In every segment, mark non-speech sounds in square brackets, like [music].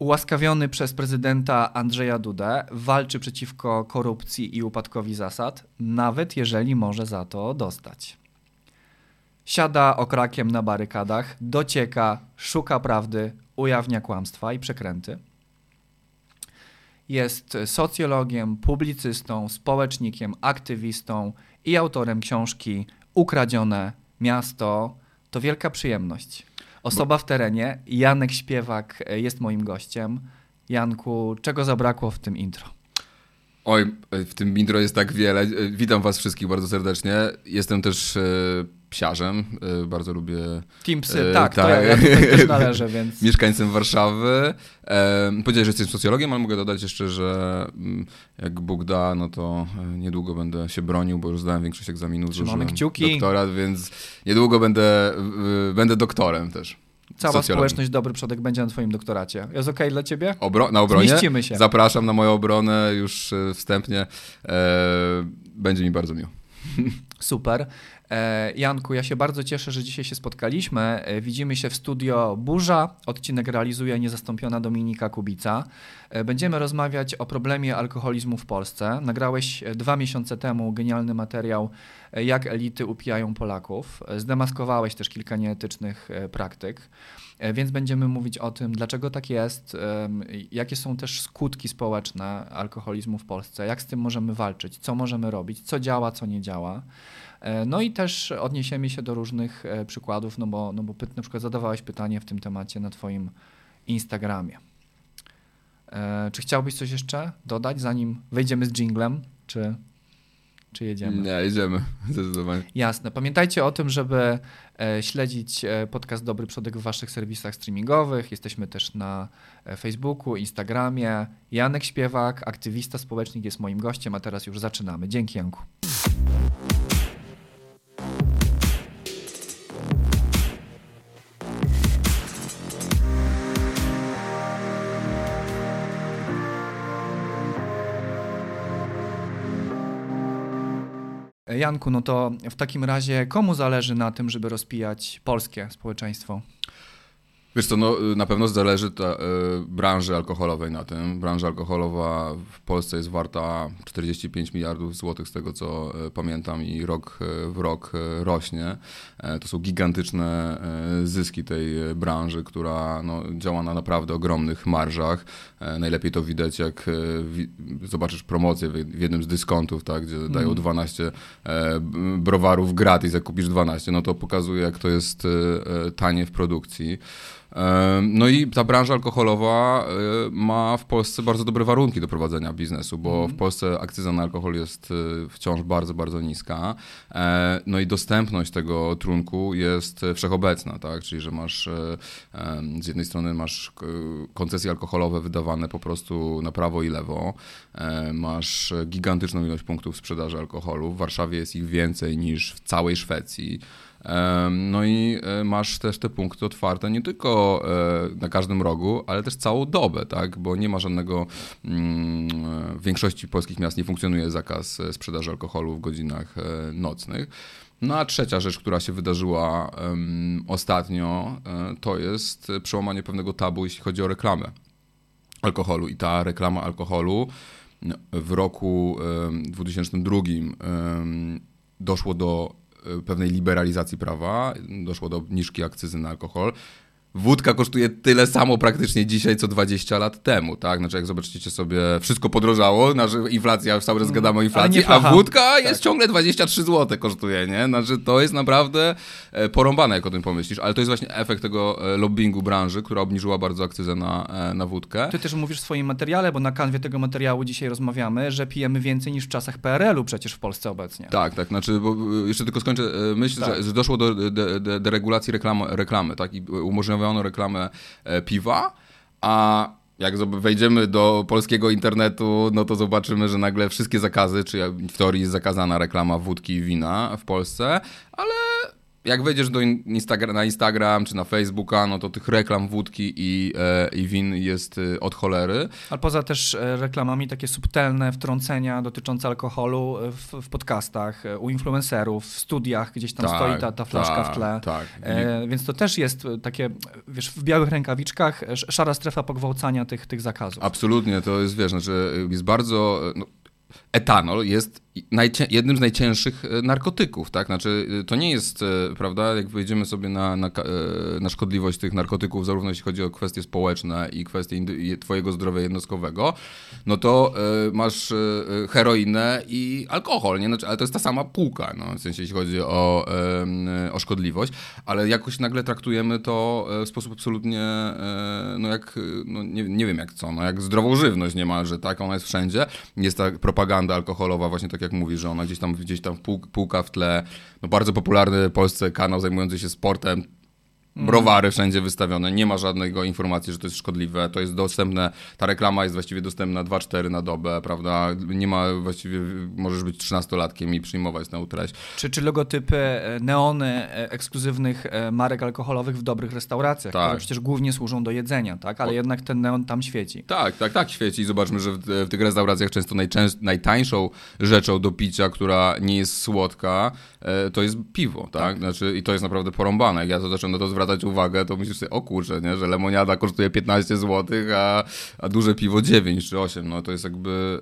ułaskawiony przez prezydenta Andrzeja Dudę, walczy przeciwko korupcji i upadkowi zasad, nawet jeżeli może za to dostać. Siada okrakiem na barykadach, docieka, szuka prawdy, ujawnia kłamstwa i przekręty. Jest socjologiem, publicystą, społecznikiem, aktywistą i autorem książki Ukradzione miasto. To wielka przyjemność. Osoba w terenie, Janek Śpiewak jest moim gościem. Janku, czego zabrakło w tym intro? Oj, w tym intro jest tak wiele. Witam was wszystkich bardzo serdecznie. Jestem też e, psiarzem, e, bardzo lubię... Team Psy, tak, tak. To ja, ja [laughs] też należę, więc... Mieszkańcem Warszawy. E, powiedziałeś, że jesteś socjologiem, ale mogę dodać jeszcze, że mm, jak Bóg da, no to e, niedługo będę się bronił, bo już zdałem większość egzaminów, Trzymamy kciuki. doktorat, więc niedługo będę, będę doktorem też. Cała socjologii. społeczność Dobry Przodek będzie na twoim doktoracie. Jest ok dla ciebie? Obro na obronie? Zmieścimy się. Zapraszam na moją obronę już wstępnie. E, będzie mi bardzo miło. [laughs] Super. E, Janku, ja się bardzo cieszę, że dzisiaj się spotkaliśmy. E, widzimy się w studio Burza. Odcinek realizuje niezastąpiona Dominika Kubica. E, będziemy rozmawiać o problemie alkoholizmu w Polsce. Nagrałeś dwa miesiące temu genialny materiał, jak elity upijają Polaków. Zdemaskowałeś też kilka nieetycznych praktyk. Więc będziemy mówić o tym, dlaczego tak jest, jakie są też skutki społeczne alkoholizmu w Polsce, jak z tym możemy walczyć, co możemy robić, co działa, co nie działa. E, no i też odniesiemy się do różnych e, przykładów, no bo, no bo na przykład zadawałeś pytanie w tym temacie na Twoim Instagramie. E, czy chciałbyś coś jeszcze dodać, zanim wejdziemy z jinglem, czy, czy jedziemy? Nie, jedziemy, [laughs] zdecydowanie. Jasne. Pamiętajcie o tym, żeby śledzić podcast Dobry Przodek w waszych serwisach streamingowych. Jesteśmy też na Facebooku, Instagramie. Janek Śpiewak, aktywista społecznik jest moim gościem, a teraz już zaczynamy. Dzięki Janku. Janku, no to w takim razie komu zależy na tym, żeby rozpijać polskie społeczeństwo? Wiesz co, no, na pewno zależy ta, y, branży alkoholowej na tym. Branża alkoholowa w Polsce jest warta 45 miliardów złotych z tego co y, pamiętam i rok y, w rok rośnie. to są gigantyczne zyski tej branży, która no, działa na naprawdę ogromnych marżach. najlepiej to widać jak zobaczysz promocję w, jednym z dyskontów, tak, gdzie mm. dają 12 browarów gratis, jak kupisz 12, no to pokazuje jak to jest tanie w produkcji. No i ta branża alkoholowa y, ma w Polsce bardzo dobre warunki do prowadzenia biznesu, bo mm. w Polsce akcyza na alkohol jest y, wciąż bardzo, bardzo niska. E, no i dostępność tego trunku jest wszechobecna, tak? Czyli, że masz e, z jednej strony masz koncesje alkoholowe wydawane po prostu na prawo i lewo, e, masz gigantyczną ilość punktów sprzedaży alkoholu. W Warszawie jest ich więcej niż w całej Szwecji. No i e, masz też te punkty otwarte nie tylko e, na każdym rogu, ale też całą dobę, tak? Bo nie ma żadnego, mm, w większości polskich miast nie funkcjonuje zakaz e, sprzedaży alkoholu w godzinach nocnych. No a trzecia rzecz, która się wydarzyła ostatnio, to jest przełamanie pewnego tabu, jeśli chodzi o reklamę alkoholu. I ta reklama alkoholu w roku um, 2002 um, doszło do E, pewnej liberalizacji prawa, doszło do obniżki akcyzy na alkohol. Wódka kosztuje tyle samo praktycznie dzisiaj, co 20 lat temu, tak? Znaczy, jak zobaczycie sobie, wszystko podrożało, znaczy inflacja, cały czas mm, gadamy o inflacji, a wódka tak. jest ciągle 23 zł kosztuje, nie? Znaczy, to jest naprawdę e, porąbane, jak o tym pomyślisz, ale to jest właśnie efekt tego e, lobbingu branży, która obniżyła bardzo akcyzę na, e, na wódkę. Ty też mówisz w swoim materiale, bo na kanwie tego materiału dzisiaj rozmawiamy, że pijemy więcej niż w czasach PRL-u przecież w Polsce obecnie. Tak, tak, znaczy, bo jeszcze tylko skończę myśl, tak. że, doszło do deregulacji reklamy, reklamy, tak? I umożliwiono zamówiono reklamę e, piwa, a jak wejdziemy do polskiego internetu, no to zobaczymy, że nagle wszystkie zakazy, czy w teorii jest zakazana reklama wódki i wina w Polsce, ale jak wejdziesz do Instagram, na Instagram czy na Facebooka, no to tych reklam wódki i, e, i win jest e, od cholery. Ale poza też e, reklamami takie subtelne wtrącenia dotyczące alkoholu e, w, w podcastach, e, u influencerów, w studiach, gdzieś tam Tak, stoi ta, ta flaszka tak, w tle. tak. E, więc to też jest takie, wiesz, w białych rękawiczkach sz- szara strefa pogwałcania tych, tych zakazów. Absolutnie, to jest, wiesz, znaczy jest bardzo... No, etanol jest jednym z najcięższych e, narkotyków, tak? Znaczy, e, to nie jest, e, prawda, jak wejdziemy sobie na, na, na szkodliwość tych narkotyków, zarówno jeśli chodzi o kwestie społeczne i kwestie twojego zdrowia jednostkowego, no to e, masz e, heroinę i alkohol, nie? Znaczy, ale to jest ta sama półka, no, w sensie jeśli chodzi o, e, o szkodliwość, ale jakoś nagle traktujemy to w sposób absolutnie, no jak, no nie, nie wiem jak co, no jak zdrową żywność niemalże, tak? Ona jest wszędzie. Jest ta propaganda alkoholowa, właśnie tak jak mówisz, że ona gdzieś tam, gdzieś tam pół, półka w tle. No bardzo popularny w Polsce kanał zajmujący się sportem. Browary wszędzie wystawione, nie ma żadnego informacji, że to jest szkodliwe, to jest dostępne, ta reklama jest właściwie dostępna 2-4 na dobę, prawda, nie ma właściwie, możesz być 13-latkiem i przyjmować tę treść. Czy, czy logotypy, e, neony e, ekskluzywnych e, marek alkoholowych w dobrych restauracjach, Tak. które przecież głównie służą do jedzenia, tak? Ale O- jednak ten neon tam świeci. Tak, tak, tak świeci. Zobaczmy, że w, w tych restauracjach często najtańszą rzeczą do picia, która nie jest słodka, to jest piwo, tak? Znaczy, I to jest naprawdę porąbane. Jak ja to zacząłem na to zwracać uwagę, to myślisz sobie, o kurczę, nie? że lemoniada kosztuje 15 zł, a, a duże piwo 9 czy 8. No to jest jakby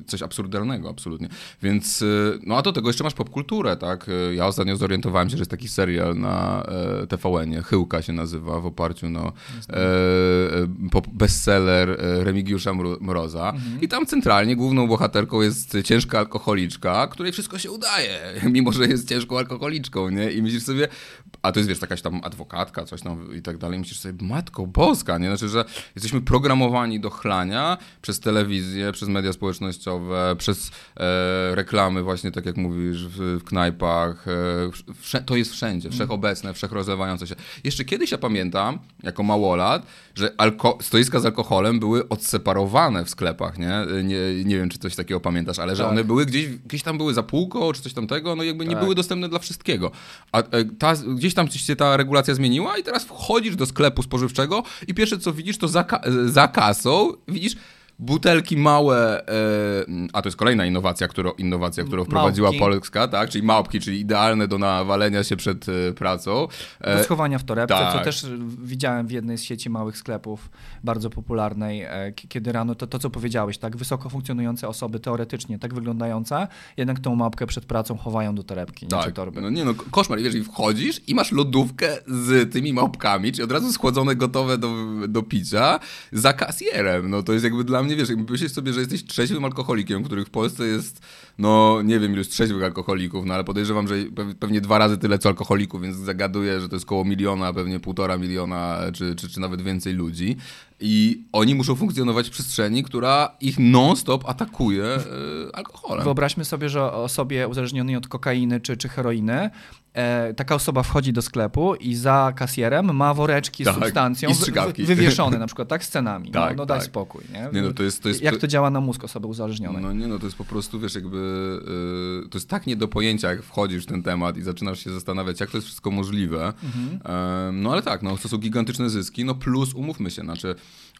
y, coś absurdalnego, absolutnie. Więc, y, no a do tego jeszcze masz popkulturę, tak? Ja ostatnio zorientowałem się, że jest taki serial na e, TVN-ie, Chyłka się nazywa, w oparciu no, e, e, bestseller Remigiusza Mro- Mroza. I tam centralnie główną bohaterką jest ciężka alkoholiczka, której wszystko się udaje, [laughs] mimo że jest ciężką alkoholiczką, nie? I myślisz sobie, a to jest, wiesz, jakaś tam adwokatka, coś tam i tak dalej, myślisz sobie, matko boska, nie? Znaczy, że jesteśmy programowani do chlania przez telewizję, przez media społecznościowe, przez e, reklamy właśnie, tak jak mówisz, w, w knajpach, e, to jest wszędzie, wszechobecne, wszechrozlewające się. Jeszcze kiedyś ja pamiętam, jako małolat, że stoiska z alkoholem były odseparowane w sklepach, nie? Nie, nie wiem, czy coś takiego pamiętasz, ale że Tak. one były gdzieś, gdzieś tam były za półką, czy coś tamtego, no jakby nie Tak. były dostępne dla wszystkiego. A e, ta, gdzieś tam się ta regulacja zmieniła i teraz wchodzisz do sklepu spożywczego i pierwsze co widzisz, to za, za kasą widzisz butelki małe, e, a to jest kolejna innowacja, którą, innowacja, którą wprowadziła Małpki. Polska, tak? Czyli małpki, czyli idealne do nawalenia się przed e, pracą. E, Do schowania w torebce, co tak. też widziałem w jednej z sieci małych sklepów, bardzo popularnej, kiedy rano, to, to co powiedziałeś, tak, wysoko funkcjonujące osoby teoretycznie tak wyglądające, jednak tą mapkę przed pracą chowają do torebki, nie czy Tak, torby. no nie no, koszmar. Wiesz, i wchodzisz i masz lodówkę z tymi małpkami, czyli od razu schłodzone, gotowe do, do picia, za kasjerem. No to jest jakby dla mnie, wiesz, jakby myślisz sobie, że jesteś trzeźwym alkoholikiem, których w Polsce jest, no nie wiem ilu jest trzeźwych alkoholików, no ale podejrzewam, że pe- pewnie dwa razy tyle co alkoholików, więc zagaduję, że to jest koło miliona, pewnie półtora miliona, czy, czy, czy nawet więcej ludzi. I oni muszą funkcjonować w przestrzeni, która ich non-stop atakuje e, alkoholem. Wyobraźmy sobie, że osobie uzależnionej od kokainy czy, czy heroiny, e, taka osoba wchodzi do sklepu i za kasjerem ma woreczki Tak, z substancją wy- wywieszone, na przykład tak scenami. no, Tak, no daj tak. spokój. Nie? Nie no, to jest, to jest, Jak to działa na mózg osoby uzależnionej? No nie, no to jest po prostu, wiesz, jakby y, to jest tak nie do pojęcia, jak wchodzisz w ten temat i zaczynasz się zastanawiać, jak to jest wszystko możliwe. Em, no ale tak, no to są gigantyczne zyski, no plus umówmy się, znaczy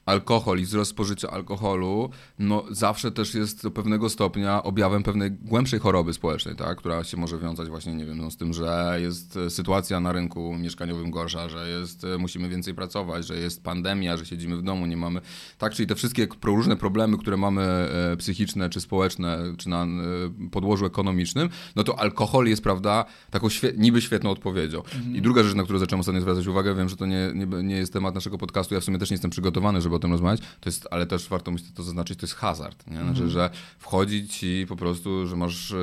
alkohol i wzrost spożycia alkoholu, no zawsze też jest do pewnego stopnia objawem pewnej głębszej choroby społecznej, tak, która się może wiązać właśnie, nie wiem, no, z tym, że jest e, sytuacja na rynku mieszkaniowym gorsza, że jest, e, musimy więcej pracować, że jest pandemia, że siedzimy w domu, nie mamy, tak, czyli te wszystkie różne problemy, które mamy e, psychiczne, czy społeczne, czy na podłożu ekonomicznym, no to alkohol jest, prawda, taką świe- niby świetną odpowiedzią. I druga rzecz, na którą zacząłem ostatnio zwracać uwagę, wiem, że to nie, nie, nie jest temat naszego podcastu, ja w sumie też nie jestem przygotowany, żeby o tym rozmawiać, to jest, ale też warto myślę to zaznaczyć, to jest hazard, nie? Znaczy, że wchodzi ci po prostu, że masz, e,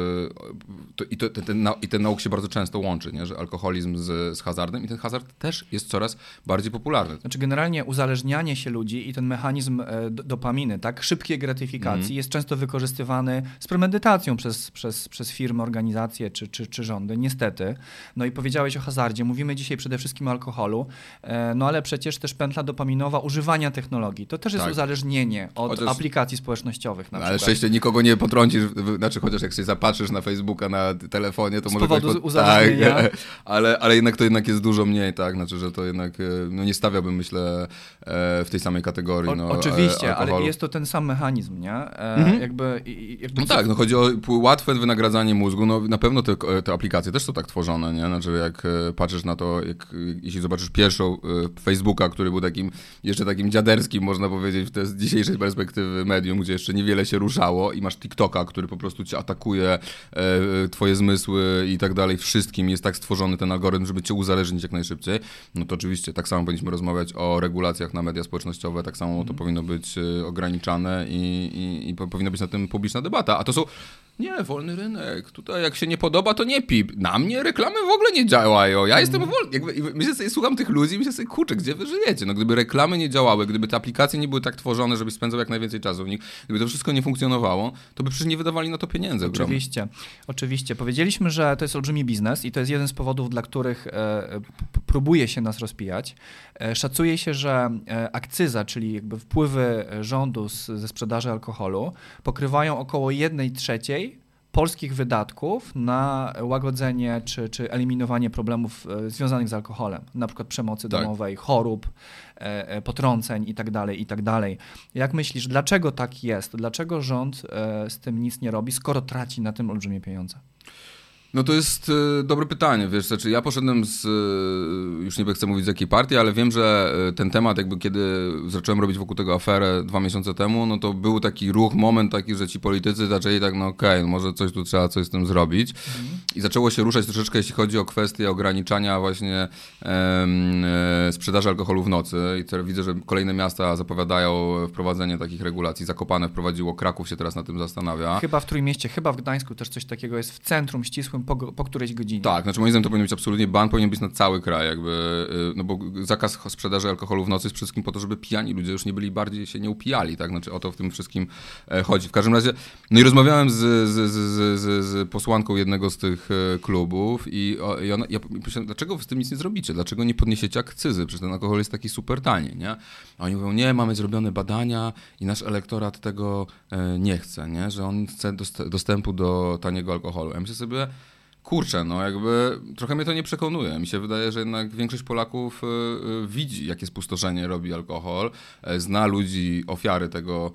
to, i, to, ten, i ten nauk się bardzo często łączy, nie? że alkoholizm z, z hazardem i ten hazard też jest coraz bardziej popularny. Znaczy generalnie uzależnianie się ludzi i ten mechanizm e, do- dopaminy, tak, szybkiej gratyfikacji Mhm. jest często wykorzystywany z premedytacją przez, przez, przez firmy, organizacje czy, czy, czy rządy, niestety. No i powiedziałeś o hazardzie, mówimy dzisiaj przede wszystkim o alkoholu, e, no ale przecież też pętla dopaminowa używania technologii, to też jest Tak. uzależnienie od Chociaż- aplikacji społecznościowych na No, ale przykład. szczęście nikogo nie potrącisz, znaczy chociaż jak się zapatrzysz na Facebooka na telefonie, to Z może powodu ktoś po- uzależnienia zestawienia. [laughs] ale, ale jednak to jednak jest dużo mniej, tak? Znaczy, że to jednak, e, no nie stawiałbym, myślę, e, w tej samej kategorii. No, oczywiście, ale jest to ten sam mechanizm, nie? Mhm. Jakby, jakby no tak, no chodzi o łatwe wynagradzanie mózgu, no na pewno te, te aplikacje też są tak tworzone, nie? Znaczy, jak patrzysz na to, jak, jeśli zobaczysz pierwszą Facebooka, który był takim, jeszcze takim dziaderskim, można powiedzieć, z dzisiejszej perspektywy medium, gdzie jeszcze niewiele się ruszało i masz TikToka, który po prostu cię atakuje, twoje zmysły i tak dalej, wszystkim jest tak stworzony ten algorytm, żeby cię uzależnić jak najszybciej, no to oczywiście tak samo powinniśmy rozmawiać o regulacjach na media społecznościowe, tak samo to mhm. powinno być y, ograniczane i, i, i powinna być na tym publiczna debata. A to są nie, wolny rynek. Tutaj jak się nie podoba, to nie pip. Na mnie reklamy w ogóle nie działają. Ja jestem mm. wolny. Jakby, myślę sobie, słucham tych ludzi i myślę sobie, kurczę, gdzie wy żyjecie? No gdyby reklamy nie działały, gdyby te aplikacje nie były tak tworzone, żebyś spędzał jak najwięcej czasu w nich, gdyby to wszystko nie funkcjonowało, to by przecież nie wydawali na to pieniędzy. Oczywiście, oczywiście. Powiedzieliśmy, że to jest olbrzymi biznes i to jest jeden z powodów, dla których e, próbuje się nas rozpijać. E, szacuje się, że e, akcyza, czyli jakby wpływy rządu z, ze sprzedaży alkoholu pokrywają około 1 trzeciej polskich wydatków na łagodzenie czy, czy eliminowanie problemów e, związanych z alkoholem, na przykład przemocy tak. domowej, chorób, potrąceń itd., tak itd. Tak Jak myślisz, dlaczego tak jest? Dlaczego rząd z tym nic nie robi, skoro traci na tym olbrzymie pieniądze? No to jest y, dobre pytanie, wiesz, znaczy ja poszedłem z, y, już nie chcę mówić z jakiej partii, ale wiem, że y, ten temat jakby kiedy zacząłem robić wokół tego aferę dwa miesiące temu, no to był taki ruch, moment taki, że ci politycy zaczęli tak, no okej, okay, może coś tu trzeba coś z tym zrobić mhm. i zaczęło się ruszać troszeczkę, jeśli chodzi o kwestię ograniczania właśnie e, sprzedaży alkoholu w nocy i teraz widzę, że kolejne miasta zapowiadają wprowadzenie takich regulacji, Zakopane wprowadziło, Kraków się teraz na tym zastanawia. Chyba w Trójmieście, chyba w Gdańsku też coś takiego jest w centrum ścisłym po, po którejś godzinie. Tak, znaczy moim zdaniem to powinien być absolutnie ban, powinien być na cały kraj jakby, y, no bo zakaz sprzedaży alkoholu w nocy jest wszystkim po to, żeby pijani ludzie już nie byli bardziej się nie upijali, tak, znaczy o to w tym wszystkim e, chodzi. W każdym razie, no i rozmawiałem z, z, z, z, z posłanką jednego z tych e, klubów i, i ona, ja myślałem, dlaczego wy z tym nic nie zrobicie, dlaczego nie podniesiecie akcyzy, przecież ten alkohol jest taki super tani, nie? A oni mówią, nie, mamy zrobione badania i nasz elektorat tego e, nie chce, nie, że on chce dostępu do taniego alkoholu. Ja myślę sobie, Kurczę, no jakby trochę mnie to nie przekonuje. Mi się wydaje, że jednak większość Polaków y, y, widzi, jakie spustoszenie robi alkohol, e, zna ludzi, ofiary tego,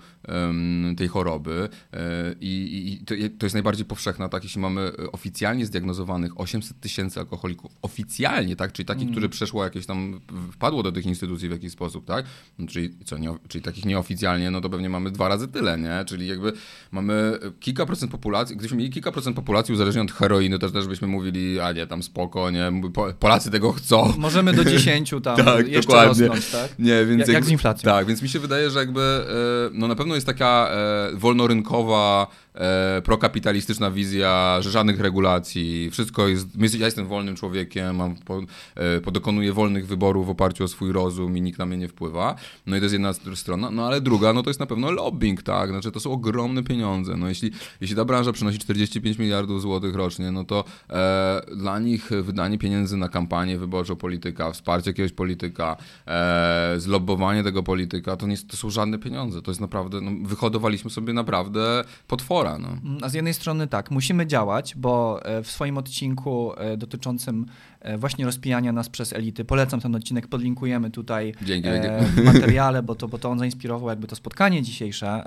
tej choroby e, i, to, to, jest najbardziej powszechna, tak, jeśli mamy oficjalnie zdiagnozowanych 800 tysięcy alkoholików, oficjalnie, tak, czyli takich, mm. którzy przeszło jakieś tam, wpadło do tych instytucji w jakiś sposób, tak, no, czyli, co, nie, czyli takich nieoficjalnie, no to pewnie mamy dwa razy tyle, nie, czyli jakby mamy kilka procent populacji, gdybyśmy mieli kilka procent populacji uzależnionej od heroiny, też też byśmy mówili, a nie, tam spoko, nie, Polacy tego chcą. Możemy do 10 tam [laughs] tak, jeszcze dokładnie. rosnąć, tak? Nie, więc jak, jak z inflacją. Tak, więc mi się wydaje, że jakby, e, no na pewno jest taka e, wolnorynkowa e, prokapitalistyczna wizja, że żadnych regulacji, wszystko jest, ja jestem wolnym człowiekiem, mam, po, e, podokonuję wolnych wyborów w oparciu o swój rozum i nikt na mnie nie wpływa. No i to jest jedna strona, no ale druga, no to jest na pewno lobbying, tak, znaczy to są ogromne pieniądze, no jeśli, jeśli ta branża przynosi 45 miliardów złotych rocznie, no to e, dla nich wydanie pieniędzy na kampanię wyborczą polityka, wsparcie jakiegoś polityka, e, zlobbowanie tego polityka, to nie to są żadne pieniądze, to jest naprawdę, no, wyhodowaliśmy sobie naprawdę potwory no. Mm, a z jednej strony tak, musimy działać, bo e, w swoim odcinku e, dotyczącym e, właśnie rozpijania nas przez elity, polecam ten odcinek, podlinkujemy tutaj Dzięki, w [laughs] materiale, bo to, bo to on zainspirował jakby to spotkanie dzisiejsze.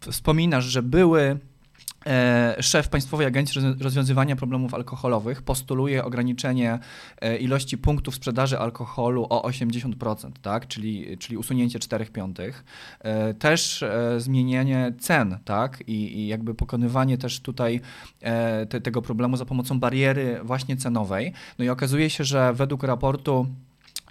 Wspominasz, że były E, szef Państwowej Agencji Rozwiązywania Problemów Alkoholowych postuluje ograniczenie e, ilości punktów sprzedaży alkoholu o 80%, tak? czyli, czyli usunięcie 4 piątych. E, też zmienienie cen tak? I, i jakby pokonywanie też tutaj te, tego problemu za pomocą bariery właśnie cenowej. No i okazuje się, że według raportu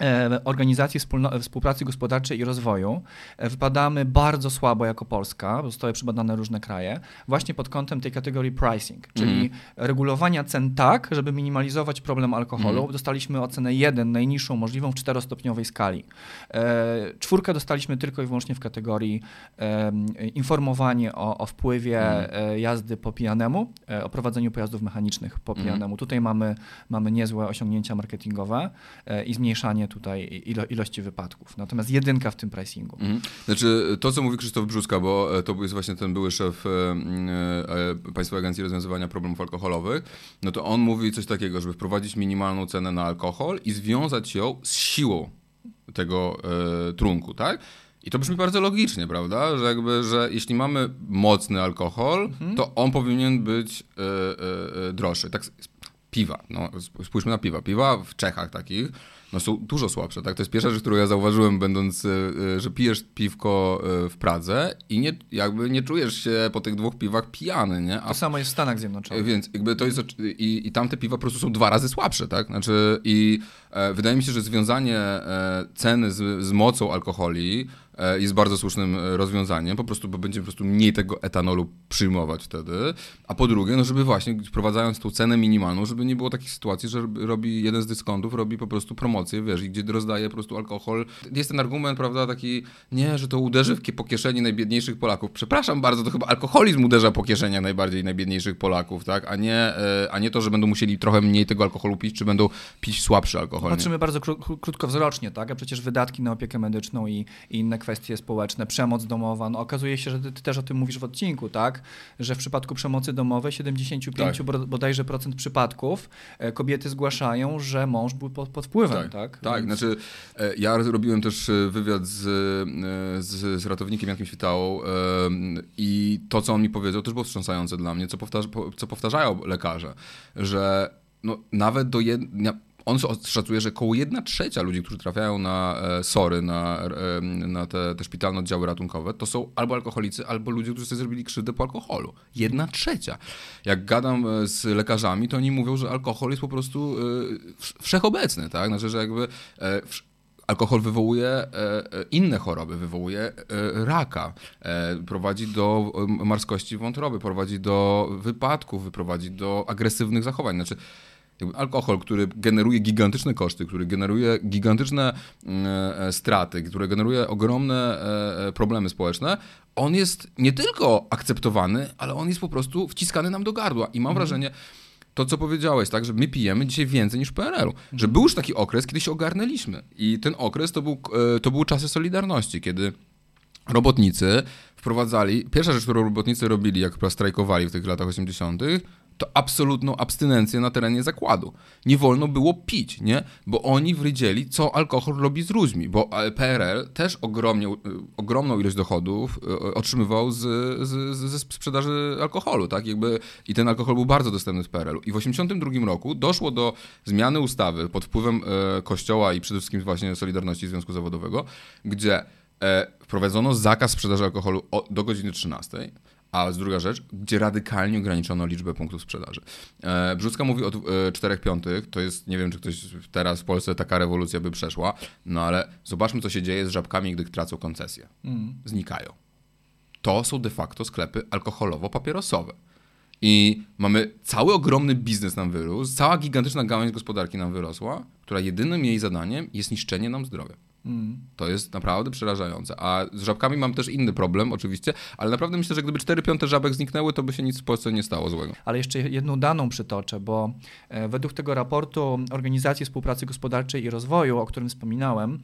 E, Organizacji Współpracy Gospodarczej i Rozwoju e, wypadamy bardzo słabo jako Polska, zostały przebadane różne kraje, właśnie pod kątem tej kategorii pricing, czyli mm. regulowania cen tak, żeby minimalizować problem alkoholu. Mm. Dostaliśmy ocenę 1, najniższą możliwą w czterostopniowej skali. E, czwórkę dostaliśmy tylko i wyłącznie w kategorii informowanie o, o wpływie mm. jazdy po pijanemu, o prowadzeniu pojazdów mechanicznych po mhm. pijanemu. Tutaj mamy, mamy niezłe osiągnięcia marketingowe i zmniejszanie tutaj ilo ilości wypadków. Natomiast jedynka w tym pricingu. Mhm. Znaczy to, co mówi Krzysztof Brzuska, bo e, to jest właśnie ten były szef e, e, Państwowej Agencji Rozwiązywania Problemów Alkoholowych, no to on mówi coś takiego, żeby wprowadzić minimalną cenę na alkohol i związać ją z siłą tego trunku, tak? I to brzmi bardzo logicznie, prawda? Że jakby, że jeśli mamy mocny alkohol, mhm. to on powinien być droższy. Tak, piwa, no spójrzmy na piwa. Piwa w Czechach takich no są dużo słabsze, tak? To jest pierwsza rzecz, którą ja zauważyłem, będąc, e, e, że pijesz piwko e, w Pradze i nie, jakby nie czujesz się po tych dwóch piwach pijany, nie? A, to samo jest w Stanach Zjednoczonych. Więc jakby to jest, i, i tamte piwa po prostu są dwa razy słabsze, tak? Znaczy i e, wydaje mi się, że związanie e, ceny z, z mocą alkoholi jest bardzo słusznym rozwiązaniem, po prostu, bo będziemy po prostu mniej tego etanolu przyjmować wtedy, a po drugie, no żeby właśnie wprowadzając tą cenę minimalną, żeby nie było takich sytuacji, że robi jeden z dyskontów, robi po prostu promocję, wiesz, gdzie rozdaje po prostu alkohol. Jest ten argument, prawda, taki, nie, że to uderzy w, po kieszeni najbiedniejszych Polaków. Przepraszam bardzo, to chyba alkoholizm uderza po kieszeniach najbardziej najbiedniejszych Polaków, tak, a nie, e, a nie to, że będą musieli trochę mniej tego alkoholu pić, czy będą pić słabszy alkohol. Patrzymy bardzo kró krótkowzrocznie, tak, a przecież wydatki na opiekę medyczną i, i inne kwestie społeczne, przemoc domowa. No, okazuje się, że ty, ty, też o tym mówisz w odcinku, tak? Że w przypadku przemocy domowej 75 tak. bodajże procent przypadków e, kobiety zgłaszają, że mąż był pod, pod wpływem, tak? Tak, tak. Więc... znaczy e, ja robiłem też e, wywiad z, z, z ratownikiem Jankiem Świtałą i to, co on mi powiedział, też było wstrząsające dla mnie, co, powtarza, co powtarzają lekarze, że no, nawet do jednego on szacuje, że około 1 trzecia ludzi, którzy trafiają na e, SORy, na, e, na te, te szpitalne oddziały ratunkowe, to są albo alkoholicy, albo ludzie, którzy sobie zrobili krzywdę po alkoholu. Jedna trzecia. Jak gadam e, z lekarzami, to oni mówią, że alkohol jest po prostu wszechobecny, tak? Znaczy, że jakby alkohol wywołuje inne choroby, wywołuje raka, prowadzi do marskości wątroby, prowadzi do wypadków, prowadzi do agresywnych zachowań. Znaczy, alkohol, który generuje gigantyczne koszty, który generuje gigantyczne mm, e, straty, który generuje ogromne e, e, problemy społeczne, on jest nie tylko akceptowany, ale on jest po prostu wciskany nam do gardła. I mam mhm. wrażenie, to co powiedziałeś, tak, że my pijemy dzisiaj więcej niż w PRL-u. Że był już taki okres, kiedy się ogarnęliśmy. I ten okres to, był, to były czasy Solidarności, kiedy robotnicy wprowadzali, pierwsza rzecz, którą robotnicy robili, jak strajkowali w tych latach 80., to absolutną abstynencję na terenie zakładu. Nie wolno było pić, nie? Bo oni wrydzieli, co alkohol robi z ludźmi, bo PRL też ogromnie, y, ogromną ilość dochodów y, otrzymywał z, z, ze sprzedaży alkoholu, tak? Jakby, I ten alkohol był bardzo dostępny w PRL-u. I w 1982 roku doszło do zmiany ustawy pod wpływem e, Kościoła i przede wszystkim właśnie Solidarności Związku Zawodowego, gdzie e, wprowadzono zakaz sprzedaży alkoholu do godziny 13 a z druga rzecz, gdzie radykalnie ograniczono liczbę punktów sprzedaży. E, Brzuska mówi o e, 4 piątych, to jest, nie wiem, czy ktoś teraz w Polsce taka rewolucja by przeszła, no ale zobaczmy, co się dzieje z żabkami, gdy tracą koncesję. Mm. Znikają. To są de facto sklepy alkoholowo-papierosowe. I mamy cały ogromny biznes nam wyrósł, cała gigantyczna gałąź gospodarki nam wyrosła, która jedynym jej zadaniem jest niszczenie nam zdrowia. Mm. To jest naprawdę przerażające. A z żabkami mam też inny problem, oczywiście, ale naprawdę myślę, że gdyby 4 piąte żabek zniknęły, to by się nic w Polsce nie stało złego. Ale jeszcze jedną daną przytoczę, bo e, według tego raportu Organizacji Współpracy Gospodarczej i Rozwoju, o którym wspominałem,